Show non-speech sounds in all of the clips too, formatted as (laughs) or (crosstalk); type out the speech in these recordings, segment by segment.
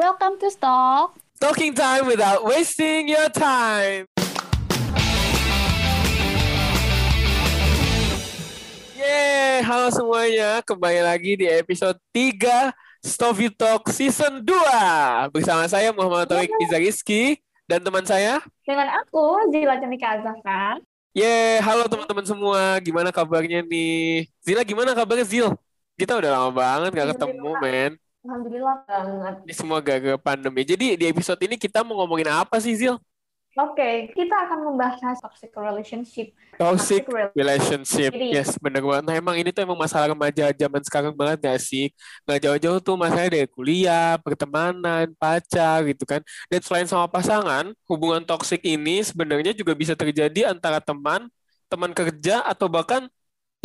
Welcome to Stock. Talking time without wasting your time. Yeay, halo semuanya. Kembali lagi di episode 3 Stovi Talk Season 2. Bersama saya Muhammad Tauhid Iza Rizky dan teman saya. Dengan aku, Zila Janika Azafran. Yeay, halo teman-teman semua. Gimana kabarnya nih? Zila gimana kabarnya Zil? Kita udah lama banget gak ketemu, men. Alhamdulillah banget. Ini semua gara-gara pandemi. Jadi di episode ini kita mau ngomongin apa sih, Zil? Oke, kita akan membahas toxic relationship. Toxic rel- relationship. Jadi- Yes, bener banget. Nah, emang ini tuh emang masalah remaja zaman sekarang banget gak sih? Gak jauh-jauh tuh masalahnya dari kuliah, pertemanan, pacar gitu kan. Dan selain sama pasangan, hubungan toxic ini sebenarnya juga bisa terjadi antara teman, teman kerja, atau bahkan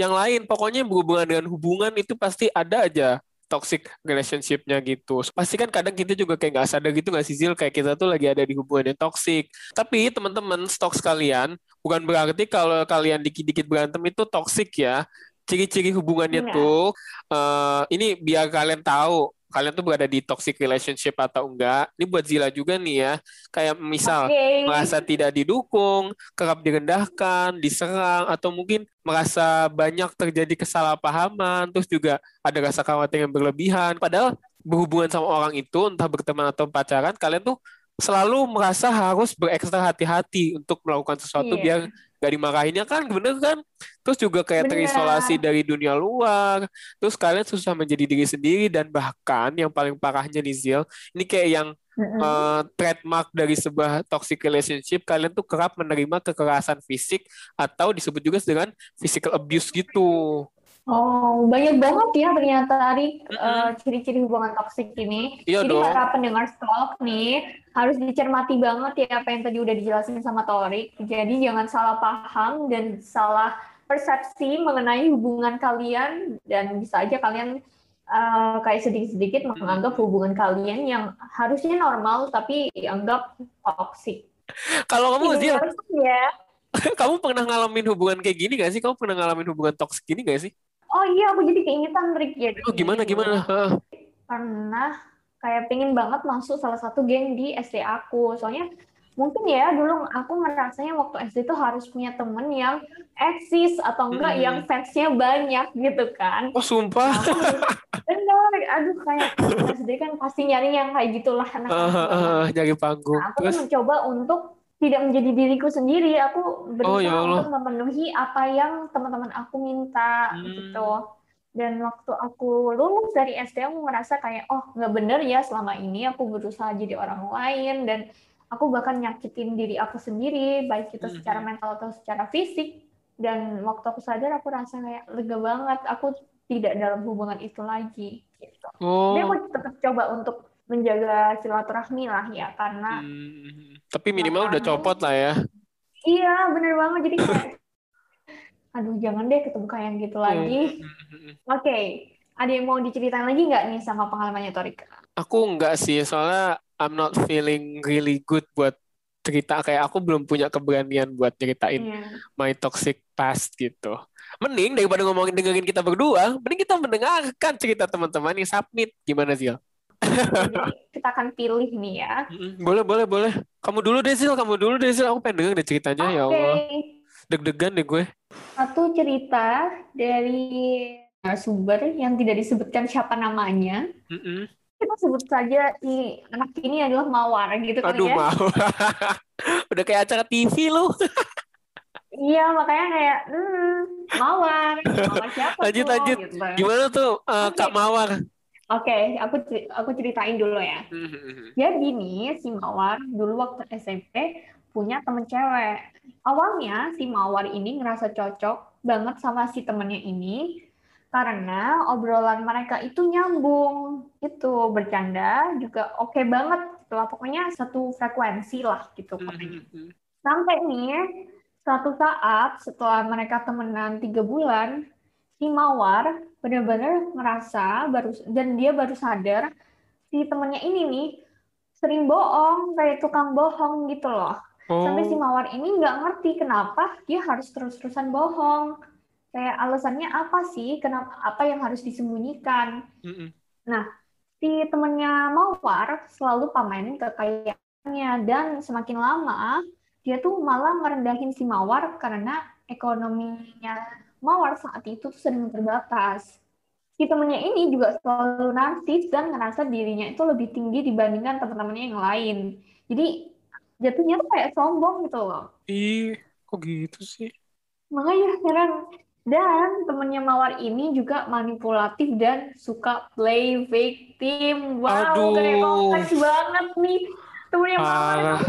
yang lain. Pokoknya yang berhubungan dengan hubungan itu pasti ada aja toxic relationship-nya gitu. Pasti kan kadang kita juga kayak nggak sadar gitu nggak sih Zil, kayak kita tuh lagi ada di hubungan yang toxic. Tapi teman-teman, stok sekalian, bukan berarti kalau kalian dikit-dikit berantem itu toxic ya. Ciri-ciri hubungannya Iya. tuh, eh, ini biar kalian tahu, kalian tuh berada di toxic relationship atau enggak. Ini buat Zila juga nih ya. Kayak misal, Oke. merasa tidak didukung, kerap direndahkan, diserang, atau mungkin merasa banyak terjadi kesalahpahaman, terus juga ada rasa khawatir yang berlebihan. Padahal berhubungan sama orang itu, entah berteman atau pacaran, kalian tuh selalu merasa harus berekstra hati-hati untuk melakukan sesuatu Iya. biar gak dimarahinnya kan, bener kan? Terus juga kayak Bener. terisolasi dari dunia luar, terus kalian susah menjadi diri sendiri, dan bahkan yang paling parahnya nih Zil, ini kayak yang Mm-mm. eh, trademark dari sebuah toxic relationship, kalian tuh kerap menerima kekerasan fisik atau disebut juga dengan physical abuse gitu. Oh, banyak banget ya ternyata Mm-mm. eh, ciri-ciri hubungan toksik ini. Iya Jadi dong. para pendengar stalk nih harus dicermati banget ya apa yang tadi udah dijelasin sama Torik. Jadi jangan salah paham dan salah persepsi mengenai hubungan kalian dan bisa aja kalian eh, kayak sedikit-sedikit menganggap hubungan kalian yang harusnya normal tapi dianggap toksik. Kalau kamu Zil, ya. (laughs) kamu pernah ngalamin hubungan kayak gini gak sih? Kamu pernah ngalamin hubungan toxic gini gak sih? Oh iya, aku jadi keingetan Rick jadi. Oh gimana gimana? Hah. pernah kayak pengen banget masuk salah satu geng di SD aku. Soalnya mungkin ya dulu aku ngerasanya waktu SD tuh harus punya temen yang eksis atau enggak Hmm. yang fansnya banyak gitu kan. Oh sumpah. Bener, aduh kayak SD kan pasti nyari yang kayak gitulah Ah, ah, anak-anak. ah, Nyari panggung. Nah, aku tuh Terus mencoba untuk tidak menjadi diriku sendiri. Aku Oh, ya berusaha Allah. untuk memenuhi apa yang teman-teman aku minta Hmm. gitu. Dan waktu aku lulus dari SD, aku ngerasa kayak, oh nggak bener ya selama ini aku berusaha jadi orang lain dan aku bahkan nyakitin diri aku sendiri, baik itu Hmm. secara mental atau secara fisik. Dan waktu aku sadar, aku rasa kayak lega banget. Aku tidak dalam hubungan itu lagi. Gitu. oh. Tapi aku tetap coba untuk menjaga silaturahmi lah ya, karena Hmm. Tapi minimal udah copot lah ya. Iya, bener banget. Jadi kayak, aduh jangan deh ketemu kayak yang gitu lagi. Hmm. Oke, ada yang mau diceritain lagi nggak nih sama pengalamannya Torik? Aku enggak sih, soalnya I'm not feeling really good buat cerita kayak aku belum punya keberanian buat ceritain Iya. my toxic past gitu. Mending daripada ngomongin dengerin kita berdua, mending kita mendengarkan cerita teman-teman yang submit. Gimana Zil? Kita akan pilih nih ya. Mm, Boleh, boleh, boleh. Kamu dulu deh Zil, kamu dulu deh Zil. Aku pengen denger deh ceritanya ya Oke, Allah. Deg-degan deh gue. satu cerita dari sumber yang tidak disebutkan siapa namanya. Mm-mm. Kita sebut saja si anak ini adalah Mawar gitu kali Aduh ya. mau. (laughs) Udah kayak acara TV lu. Iya, makanya kayak hmm, Mawar. Mawar siapa Lanjut, tuh? lanjut. Gitu. Gimana tuh eh, Oke. Kak Mawar? Oke, aku ceri- aku ceritain dulu ya. Jadi nih si Mawar dulu waktu SMP punya temen cewek. Awalnya si Mawar ini ngerasa cocok banget sama si temennya ini karena obrolan mereka itu nyambung gitu bercanda juga oke banget gitu lah pokoknya satu frekuensi lah gitu pokoknya. Sampai nih suatu saat setelah mereka temenan tiga bulan si Mawar benar-benar ngerasa baru dan dia baru sadar si temennya ini nih sering bohong kayak tukang bohong gitu loh. Sampai si Oh, Mawar ini nggak ngerti kenapa dia harus terus-terusan bohong. Kayak alasannya apa sih? Kenapa apa yang harus disembunyikan? Mm-mm. si temennya Mawar selalu pamerin kekayaannya dan semakin lama dia tuh malah merendahin si Mawar karena ekonominya Mawar saat itu tuh sering terbatas. Si temennya ini juga selalu narsis dan ngerasa dirinya itu lebih tinggi dibandingkan teman-temannya yang lain. Jadi jatuhnya tuh kayak sombong gitu loh. Ih, kok gitu sih? Makanya heran. Dan temennya Mawar ini juga manipulatif dan suka play victim. Wow, Aduh. kayak kompleks banget nih. Temennya Mawar Parah,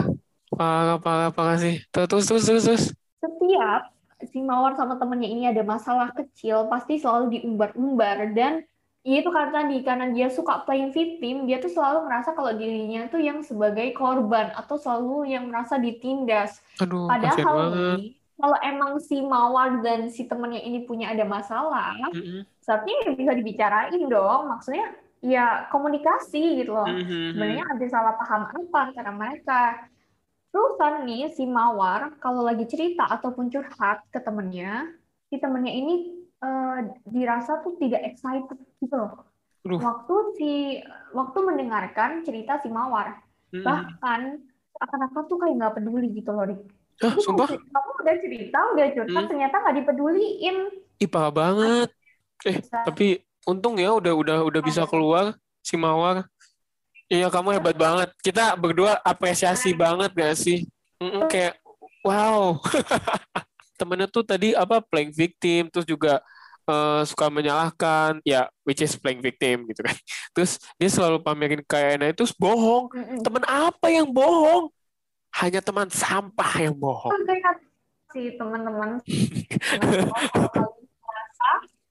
parah, parah, parah sih. Terus, terus, terus, terus. setiap si Mawar sama temennya ini ada masalah kecil, pasti selalu diumbar-umbar. Dan ya itu karena tadi, karena dia suka playing victim, dia tuh selalu merasa kalau dirinya tuh yang sebagai korban atau selalu yang merasa ditindas. Aduh, Padahal nih, kalau emang si Mawar dan si temennya ini punya ada masalah, Mm-mm. seharusnya ya bisa dibicarain dong. Maksudnya ya komunikasi gitu loh. Mhm. Sebenarnya ada salah paham apa antara mereka. Terusan nih si Mawar kalau lagi cerita ataupun curhat ke temennya, si temennya ini eh, dirasa tuh tidak excited gitu loh. Aduh. Waktu si waktu mendengarkan cerita si Mawar, Mm-mm. bahkan akan-akan tuh kayak nggak peduli gitu loh, Rik. Hah, Jadi sumpah? kamu, udah cerita, udah curhat, Hmm. ternyata nggak dipeduliin. Ih, parah banget. Eh, tapi untung ya udah udah udah bisa keluar si Mawar. Iya, kamu hebat banget. Kita berdua apresiasi banget gak sih? Mm-mm, kayak wow. (laughs) Temennya tuh tadi apa playing victim, terus juga eh, suka menyalahkan, ya which is playing victim gitu kan. (laughs) Terus dia selalu pamerin kayaknya itu bohong. Temen apa yang bohong? Hanya teman sampah yang bohong. Si teman-teman (laughs) kalian merasa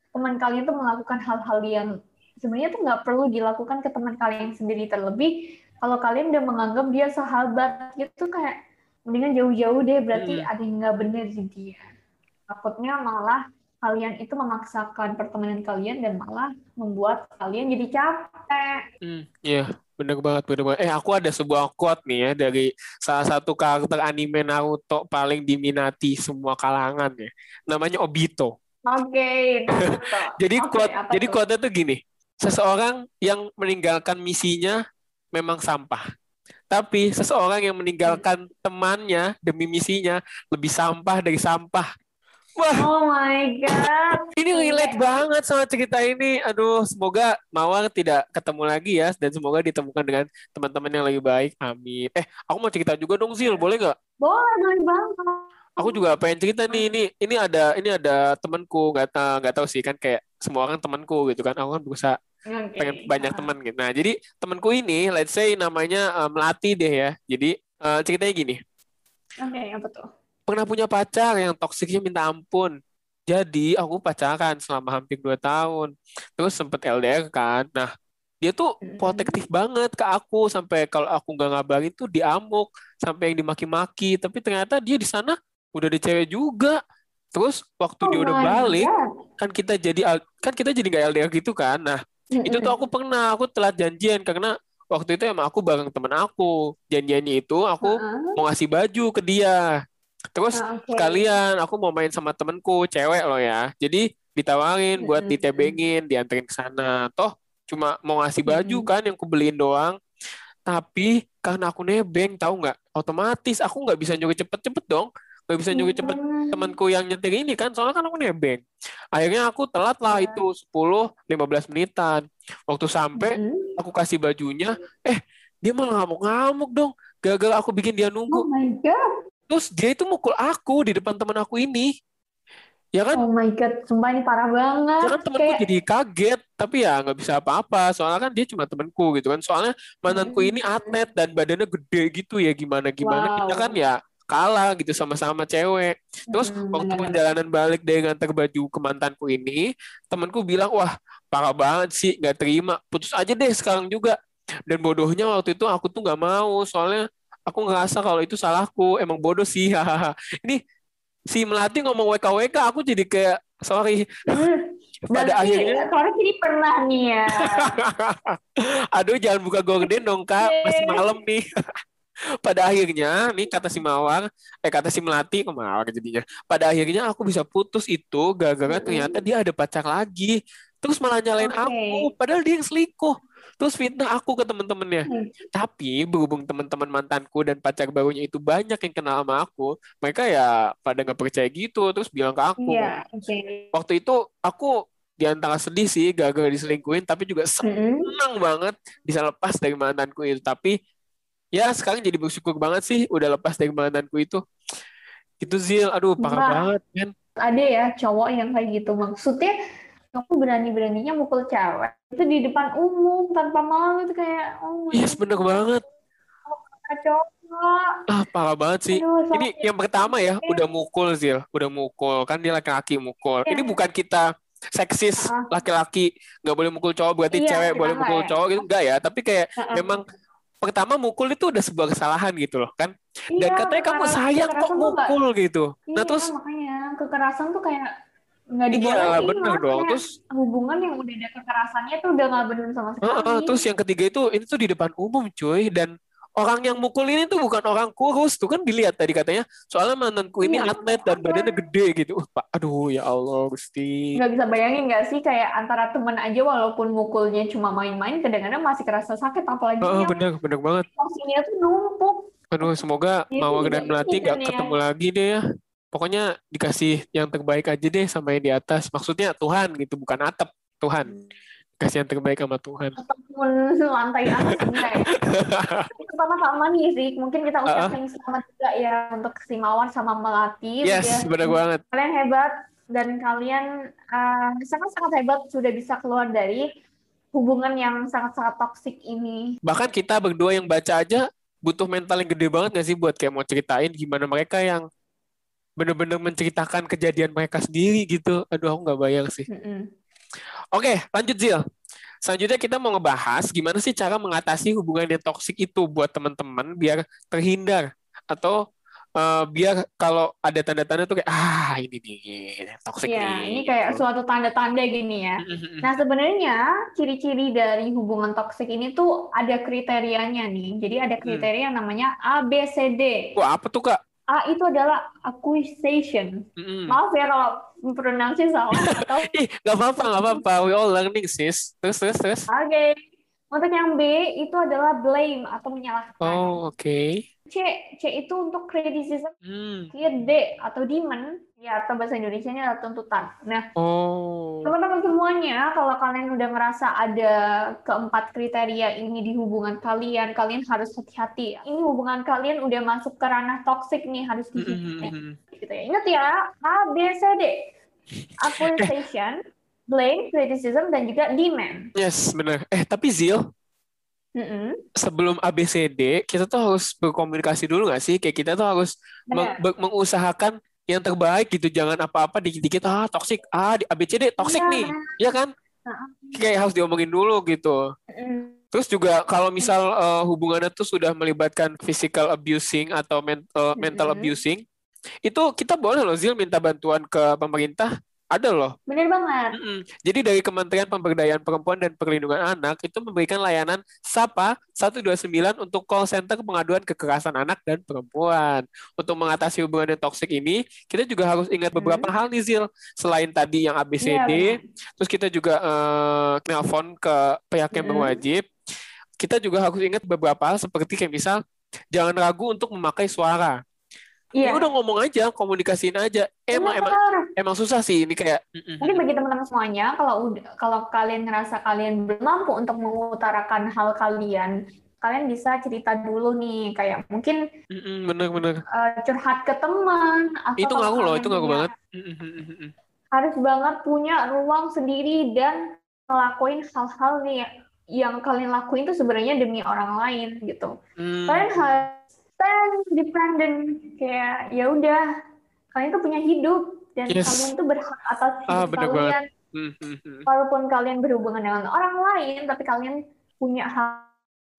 teman kalian tuh melakukan hal-hal yang sebenarnya tuh nggak perlu dilakukan ke teman kalian sendiri terlebih kalau kalian udah menganggap dia sahabat gitu kayak mendingan jauh-jauh deh berarti Hmm. ada yang nggak bener di dia takutnya malah kalian itu memaksakan pertemanan kalian dan malah membuat kalian jadi capek Hmm, iya, bener banget, bener banget. Eh, aku ada sebuah quote nih ya dari salah satu karakter anime Naruto paling diminati semua kalangan ya. Namanya Obito. oke Naruto. (laughs) Jadi Oke, quote, jadi quote-nya tuh gini. Seseorang yang meninggalkan misinya memang sampah. Tapi seseorang yang meninggalkan temannya demi misinya lebih sampah dari sampah. Wah, oh my god ini relate banget sama cerita ini. Aduh, semoga Mawar tidak ketemu lagi ya dan semoga ditemukan dengan teman-teman yang lebih baik. Amin. Eh, aku mau cerita juga dong, Zil. Boleh nggak? boleh boleh banget Aku juga pengen cerita nih. Ini ini ada ini ada temanku. Nggak tahu nggak tahu sih kan kayak semua orang temanku gitu kan. Aku kan berusaha Oke. pengen banyak teman gitu. Nah, jadi temanku ini, let's say namanya eh, Melati deh ya. Jadi eh, ceritanya gini. Oke, apa tuh? pernah punya pacar yang toksiknya minta ampun. Jadi aku pacaran selama hampir 2 tahun. Terus sempet LDR kan. Nah, dia tuh protektif banget ke aku sampai kalau aku nggak ngabarin tuh diamuk sampai yang dimaki-maki. Tapi ternyata dia di sana udah ada cewek juga. Terus waktu dia Oh udah my balik God. Kan kita jadi kan kita jadi nggak LDR gitu kan. Nah, itu tuh aku pernah aku telat janjian karena waktu itu emang aku bareng temen aku. Janjiannya itu aku Heeh. mau ngasih baju ke dia. Terus Ah, oke. sekalian aku mau main sama temenku cewek loh ya jadi ditawarin buat Mm-mm. ditebengin dianterin ke sana toh cuma mau ngasih baju Mm-mm. kan yang aku beliin doang tapi karena aku nebeng tahu nggak otomatis aku nggak bisa nyuruh cepet-cepet dong nggak bisa nyuruh cepet Hmm. temanku yang nyetir ini kan soalnya kan aku nebeng akhirnya aku telat lah Ya. itu 10-15 menitan waktu sampai Mm-mm. aku kasih bajunya eh dia malah ngamuk-ngamuk dong gagal aku bikin dia nunggu Oh my god. Terus dia itu mukul aku di depan teman aku ini. Ya kan? Oh my god, sumpah ini parah banget. Ya kan temanku Kayak jadi kaget. Tapi ya nggak bisa apa-apa. Soalnya kan dia cuma temanku gitu kan. Soalnya mantanku Hmm. ini atlet dan badannya gede gitu ya. Gimana-gimana. Kita Wow. kan ya kalah gitu sama-sama cewek. Terus Hmm, waktu perjalanan balik dia ngantar baju ke mantanku ini, temanku bilang, wah parah banget sih, nggak terima. Putus aja deh sekarang juga. Dan bodohnya waktu itu aku tuh nggak mau. Soalnya aku ngerasa kalau itu salahku. Emang bodoh sih. (laughs) hahaha. ini si Melati ngomong WKWK, aku jadi kayak, sorry. Hmm. (laughs) Pada Berarti akhirnya, Tori ini pernah nih ya. (laughs) aduh jangan buka gorden dong kak, masih malam nih. Pada akhirnya, nih kata si Mawar, eh kata si Melati, kok Mawar jadinya. Pada akhirnya aku bisa putus itu gara-gara ternyata dia ada pacar lagi. Terus malah nyalain Oke. aku, padahal dia yang selingkuh. terus fitnah aku ke teman-temannya hmm. tapi berhubung teman-teman mantanku dan pacar barunya itu banyak yang kenal sama aku mereka ya pada nggak percaya gitu terus bilang ke aku yeah, okay. waktu itu aku di antara sedih sih gagal diselingkuhin tapi juga senang mm-hmm. banget bisa lepas dari mantanku itu tapi ya sekarang jadi bersyukur banget sih udah lepas dari mantanku itu. Itu Zil. Aduh parah nah, banget kan ada ya cowok yang kayak gitu. Maksudnya kamu berani-beraninya mukul cewek itu di depan umum tanpa malu itu kayak oh yes bener banget. Coba ah parah banget sih. Aduh, ini yang pertama ya udah mukul Zil. Udah mukul. Kan dia laki-laki mukul. Yeah. ini bukan kita seksis laki-laki nggak boleh mukul cowok berarti iya, cewek boleh mukul ya. cowok gitu. Enggak ya tapi kayak uh -uh. memang pertama mukul itu udah sebuah kesalahan gitu loh kan? Dan iya, katanya kamu sayang kok mukul gitu. Nah, iya, nah terus makanya kekerasan tuh kayak nggak dibolehin iya, bener dong. Terus hubungan yang udah ada kekerasannya tuh udah nggak bener sama sekali. Uh, uh, terus yang ketiga itu ini tuh di depan umum cuy. Dan orang yang mukul ini tuh bukan orang kurus. Tuh kan dilihat tadi katanya. Soalnya mantanku ini iya, atlet dan badannya gede gitu. Uh, pak aduh ya allah gusti. Nggak bisa bayangin nggak sih kayak antara teman aja walaupun mukulnya cuma main-main kadang-kadang masih kerasa sakit apalagi oh, yang bener bener banget. emosinya tuh numpuk. Aduh semoga gitu, mawar dan melati nggak ya. ketemu lagi deh ya. Pokoknya dikasih yang terbaik aja deh sama yang di atas. Maksudnya Tuhan gitu bukan atap Tuhan kasih yang terbaik sama Tuhan ataupun lantai atas ya (laughs) sama-sama nih sih mungkin kita ucapin uh, selamat juga ya untuk si Mawar sama Melati yes ya. benar banget kalian hebat dan kalian uh, sangat-sangat hebat sudah bisa keluar dari hubungan yang sangat-sangat toksik ini bahkan kita berdua yang baca aja butuh mental yang gede banget gak sih buat kayak mau ceritain gimana mereka yang bener-bener menceritakan kejadian mereka sendiri gitu. Aduh, aku nggak bayang sih. Mm -hmm. Oke, lanjut Zil. Selanjutnya kita mau ngebahas gimana sih cara mengatasi hubungan yang toksik itu buat teman-teman biar terhindar atau uh, biar kalau ada tanda-tanda tuh kayak ah ini nih toksik ya, nih. ini kayak suatu tanda-tanda gini ya. Nah sebenarnya ciri-ciri dari hubungan toksik ini tuh ada kriterianya nih. Jadi ada kriteria yang namanya A B C D. Wah apa tuh kak? A itu adalah acquisition. Mm-hmm. Maaf ya kalau pronunciasi salah. Atau... (laughs) Ih, gak apa-apa, gak apa-apa. We all learning, sis. Terus, terus, terus. Oke. Okay. Untuk yang B itu adalah blame atau menyalahkan. Oh, oke. Okay. C, C itu untuk criticism. Hmm. D atau demon ya atau bahasa Indonesia-nya adalah tuntutan. Nah, oh. teman-teman semuanya, kalau kalian udah ngerasa ada keempat kriteria ini di hubungan kalian, kalian harus hati-hati. Ini hubungan kalian udah masuk ke ranah toxic nih, harus dihindari. Mm -hmm. gitu ya. Ingat ya, A, B, C, D. Accusation, blame, criticism, dan juga demand. Yes, benar. Eh, tapi Zil, mm -hmm. sebelum ABCD, kita tuh harus berkomunikasi dulu nggak sih? Kayak kita tuh harus meng mengusahakan yang terbaik gitu. Jangan apa-apa dikit-dikit ah toksik ah di ABCD toksik ya. nih. Ya kan? Kayak harus diomongin dulu gitu. Terus juga kalau misal uh, hubungannya tuh sudah melibatkan physical abusing atau mental, mental abusing itu kita boleh loh Zil minta bantuan ke pemerintah ada loh. Bener banget. Mm -mm. Jadi dari Kementerian Pemberdayaan Perempuan dan Perlindungan Anak itu memberikan layanan SAPA 129 untuk call center pengaduan kekerasan anak dan perempuan. Untuk mengatasi hubungan yang toksik ini, kita juga harus ingat beberapa hmm. hal nih Zil. Selain tadi yang ABCD, ya, terus kita juga uh, nelpon ke pihak yang hmm. berwajib. Kita juga harus ingat beberapa hal seperti kayak misal jangan ragu untuk memakai suara Iya. Ya udah ngomong aja, komunikasiin aja. Emang emang emang susah sih ini kayak. Mungkin bagi teman-teman semuanya, kalau kalau kalian ngerasa kalian belum mampu untuk mengutarakan hal kalian, kalian bisa cerita dulu nih, kayak mungkin bener-bener uh, curhat ke teman. Itu ngaku loh, itu ngaku banget. Harus banget punya ruang sendiri dan ngelakuin hal-hal nih yang kalian lakuin itu sebenarnya demi orang lain gitu. Hmm. Kalian harus stand dependent kayak ya udah. Kalian tuh punya hidup dan yes. kalian tuh berhak atas ah, hidup ah, kalian. hmm, hmm, hmm. walaupun kalian berhubungan dengan orang lain tapi kalian punya hak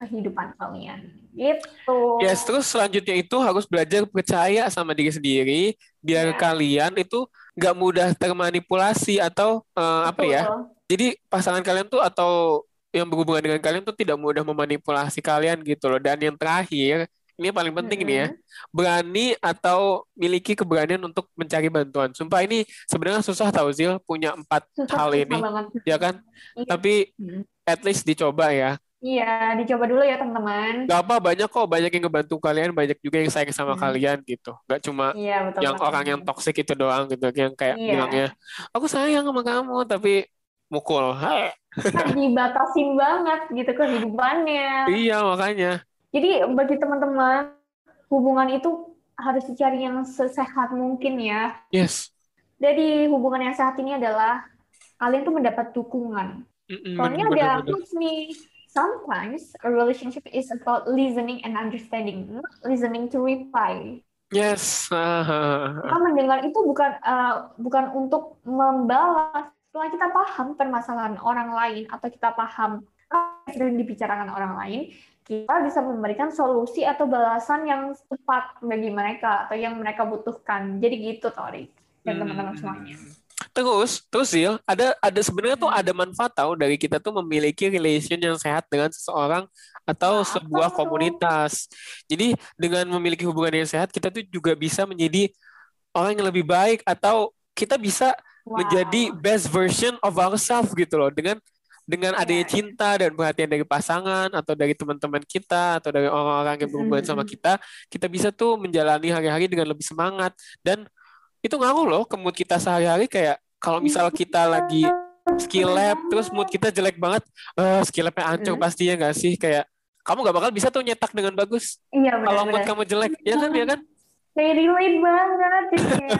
kehidupan kalian. Gitu. Yes terus selanjutnya itu harus belajar percaya sama diri sendiri biar yeah. kalian itu nggak mudah termanipulasi atau uh, apa ya jadi pasangan kalian tuh atau yang berhubungan dengan kalian tuh tidak mudah memanipulasi kalian gitu loh. Dan yang terakhir ini paling penting mm -hmm. ini ya. Berani atau miliki keberanian untuk mencari bantuan. Sumpah ini sebenarnya susah tahu Zil punya empat susah, hal susah ini, banget. ya kan? Iya. Tapi at least dicoba ya. Iya, dicoba dulu ya teman-teman. Gak apa, banyak kok, banyak yang ngebantu kalian, banyak juga yang sayang sama hmm. kalian gitu. Gak cuma iya, betul, yang betul. orang yang toksik itu doang gitu, yang kayak iya. bilangnya, aku sayang sama kamu, tapi mukul. (laughs) Kan dibatasin banget gitu kehidupannya. Iya, makanya. Jadi bagi teman-teman, hubungan itu harus dicari yang sesehat mungkin ya. Yes. Jadi hubungan yang sehat ini adalah kalian tuh mendapat dukungan. Mm -mm, Soalnya ada quotes nih sometimes a relationship is about listening and understanding, not listening to reply. Yes. kita mendengar itu bukan uh, bukan untuk membalas. Setelah kita paham permasalahan orang lain atau kita paham apa yang dibicarakan orang lain, kita bisa memberikan solusi atau balasan yang tepat bagi mereka atau yang mereka butuhkan. Jadi gitu, Tori dan teman-teman semuanya. Terus, terus sih, ada ada sebenarnya tuh ada manfaat tahu dari kita tuh memiliki relation yang sehat dengan seseorang atau nah, sebuah komunitas. Jadi dengan memiliki hubungan yang sehat, kita tuh juga bisa menjadi orang yang lebih baik atau kita bisa wow. menjadi best version of ourselves gitu loh dengan dengan adanya cinta dan perhatian dari pasangan atau dari teman-teman kita atau dari orang-orang yang berhubungan sama kita, kita bisa tuh menjalani hari-hari dengan lebih semangat. Dan itu ngaruh loh ke mood kita sehari-hari kayak kalau misal kita lagi skill lab terus mood kita jelek banget uh, skill labnya hancur hmm. pasti ya nggak sih? Kayak kamu nggak bakal bisa tuh nyetak dengan bagus. Iya, kalau mood kamu jelek ya kan ya kan? Kayak relate banget kayak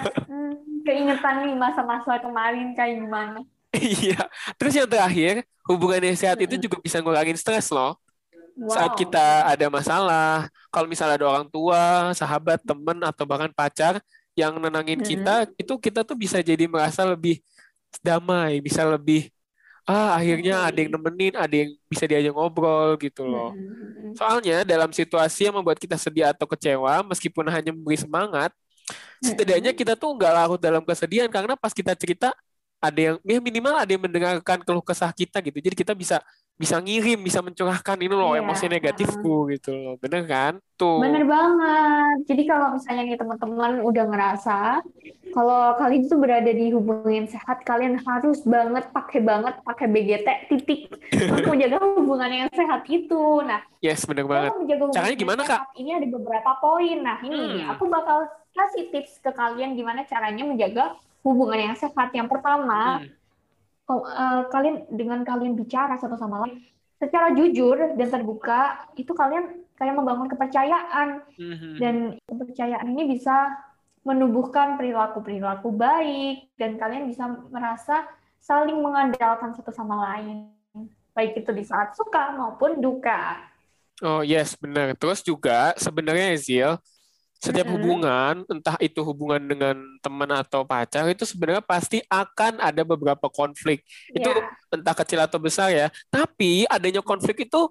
(laughs) hmm, keingetan nih masa-masa kemarin kayak gimana iya. Terus yang terakhir hubungan yang sehat itu juga bisa ngurangin stres loh. Wow. saat kita ada masalah kalau misalnya ada orang tua sahabat temen atau bahkan pacar yang nenangin hmm. kita itu kita tuh bisa jadi merasa lebih damai bisa lebih ah akhirnya ada yang nemenin ada yang bisa diajak ngobrol gitu loh. Soalnya dalam situasi yang membuat kita sedih atau kecewa meskipun hanya memberi semangat setidaknya kita tuh nggak larut dalam kesedihan karena pas kita cerita ada yang ya minimal ada yang mendengarkan keluh kesah kita gitu jadi kita bisa bisa ngirim, bisa mencurahkan ini loh yeah. emosi negatifku gitu loh. Bener kan? Tuh. Bener banget. Jadi kalau misalnya nih teman-teman udah ngerasa kalau kalian itu berada di hubungan sehat, kalian harus banget pakai banget pakai BGT titik untuk (laughs) menjaga hubungan yang sehat itu. Nah, yes, bener banget. Caranya gimana, Kak? Ini ada beberapa poin. Nah, ini hmm. aku bakal kasih tips ke kalian gimana caranya menjaga hubungan yang sehat. Yang pertama, hmm uh, kalian dengan kalian bicara satu sama lain secara jujur dan terbuka itu kalian kayak membangun kepercayaan mm-hmm. dan kepercayaan ini bisa menumbuhkan perilaku-perilaku baik dan kalian bisa merasa saling mengandalkan satu sama lain baik itu di saat suka maupun duka. Oh yes benar. Terus juga sebenarnya Zil setiap hubungan, entah itu hubungan dengan teman atau pacar, itu sebenarnya pasti akan ada beberapa konflik. Yeah. Itu entah kecil atau besar ya. Tapi adanya konflik itu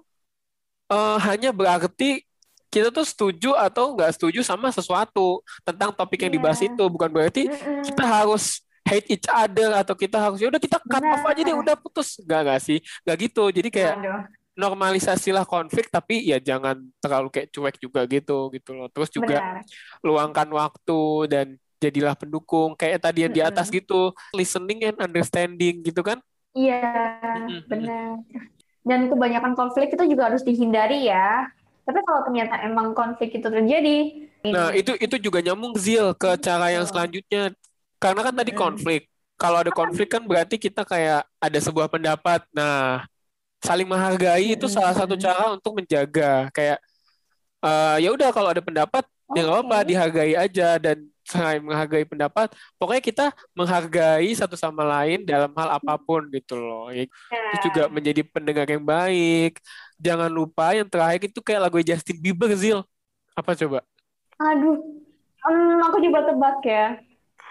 uh, hanya berarti kita tuh setuju atau nggak setuju sama sesuatu tentang topik yang dibahas yeah. itu. Bukan berarti kita harus hate each other atau kita harus ya udah kita cut off aja deh udah putus nggak nggak sih nggak gitu jadi kayak Aduh normalisasilah konflik tapi ya jangan terlalu kayak cuek juga gitu gitu loh. Terus juga Benar. luangkan waktu dan jadilah pendukung. Kayak tadi yang di atas gitu listening and understanding gitu kan? Iya benar. Dan kebanyakan konflik itu juga harus dihindari ya. Tapi kalau ternyata emang konflik itu terjadi nah itu itu juga nyambung zil ke cara yang selanjutnya. Karena kan tadi konflik. Kalau ada konflik kan berarti kita kayak ada sebuah pendapat. Nah saling menghargai itu salah satu cara untuk menjaga. Kayak uh, ya udah kalau ada pendapat okay. ya nggak apa dihargai aja. Dan selain menghargai pendapat pokoknya kita menghargai satu sama lain dalam hal apa pun gitu loh. Ya, itu juga menjadi pendengar yang baik. Jangan lupa yang terakhir itu kayak lagu Justin Bieber Zil. Apa coba? Aduh. Um, aku coba tebak ya.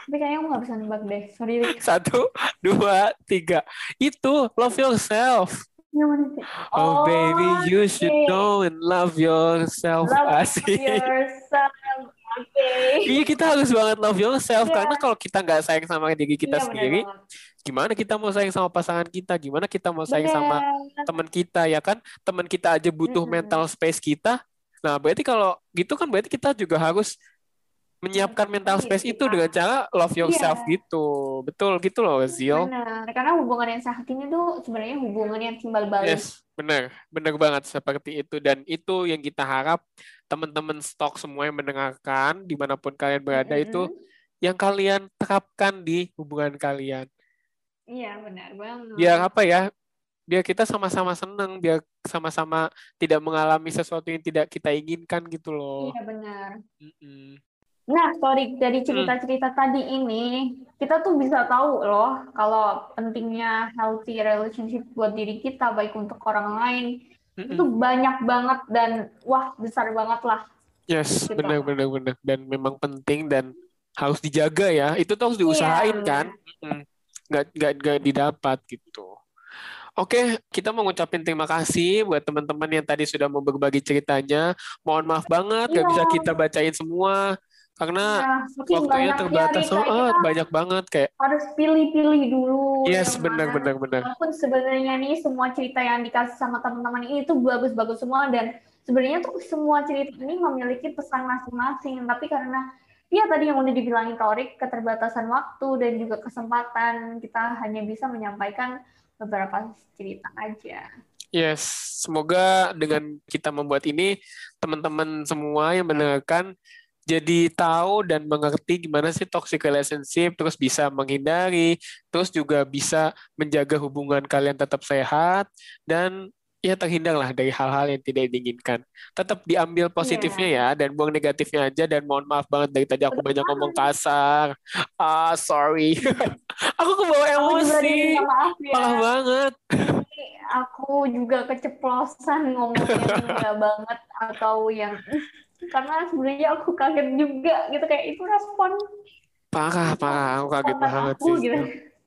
Tapi kayaknya aku gak bisa nebak deh. Sorry. (laughs) Satu dua tiga. Itu love yourself Oh, oh baby, you okay. should know and love yourself. Love Asik. yourself. Okay. Iya kita harus banget love yourself yeah. karena kalau kita nggak sayang sama diri kita yeah, sendiri, gimana kita mau sayang sama pasangan kita? Gimana kita mau sayang bener. sama teman kita ya kan? Teman kita aja butuh mm -hmm. mental space kita, Nah, berarti kalau gitu kan berarti kita juga harus menyiapkan mental space itu dengan cara love yourself iya. gitu. Betul gitu loh, Zio. Benar, karena hubungan yang sehat ini tuh sebenarnya hubungan yang timbal balik. Yes, benar. Benar banget seperti itu. Dan itu yang kita harap teman-teman stok semua yang mendengarkan, di mana pun kalian berada mm -hmm. itu, yang kalian terapkan di hubungan kalian. Iya, benar banget. Biar apa ya, biar kita sama-sama senang, biar sama-sama tidak mengalami sesuatu yang tidak kita inginkan gitu loh. Iya, benar. Mm -mm. Nah, sorry dari hmm. cerita-cerita hmm. tadi ini, kita tuh bisa tahu loh kalau pentingnya healthy relationship buat diri kita, baik untuk orang lain, hmm. itu banyak banget dan wah besar banget lah. Yes, gitu. benar benar benar dan memang penting dan harus dijaga ya. Itu tuh harus diusahain iya, kan, hmm. nggak nggak nggak didapat gitu. Oke, kita mau ngucapin terima kasih buat teman-teman yang tadi sudah mau berbagi ceritanya. Mohon maaf banget nggak iya. bisa kita bacain semua karena ya, waktunya terbatas so, oh, banyak banget kayak harus pilih-pilih dulu yes benar benar benar. walaupun sebenarnya nih semua cerita yang dikasih sama teman-teman ini itu bagus-bagus semua. Dan sebenarnya tuh semua cerita ini memiliki pesan masing-masing. Tapi karena ya tadi yang udah dibilangin Torik keterbatasan waktu dan juga kesempatan kita hanya bisa menyampaikan beberapa cerita aja. Yes, semoga dengan kita membuat ini teman-teman semua yang mendengarkan jadi tahu dan mengerti gimana sih toxic relationship, terus bisa menghindari, terus juga bisa menjaga hubungan kalian tetap sehat dan ya terhindarlah dari hal-hal yang tidak diinginkan. Tetap diambil positifnya yeah. ya dan buang negatifnya aja dan mohon maaf banget dari tadi aku banyak ngomong kasar. Ah, sorry. (laughs) aku kebawa emosi. Maaf ya. Maaf banget. (laughs) Aku juga keceplosan ngomongnya enggak (laughs) banget atau yang karena sebenarnya aku kaget juga gitu kayak itu respon parah parah aku kaget banget aku, sih gitu.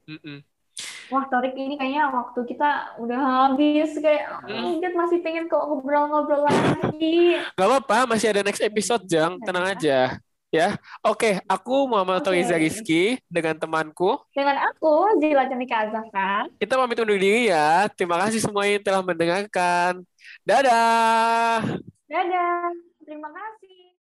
Mm -mm. Wah, Torik ini kayaknya waktu kita udah habis kayak mm. masih pengen kok ngobrol-ngobrol lagi. Gak apa-apa, masih ada next episode, Jang. Tenang aja. Ya, oke. Okay, aku Muhammad okay. Toriza Rizky dengan temanku. Dengan aku, Zila Cendika Azaka. Kita pamit undur diri ya. Terima kasih semua yang telah mendengarkan. Dadah. Dadah. Terima kasih.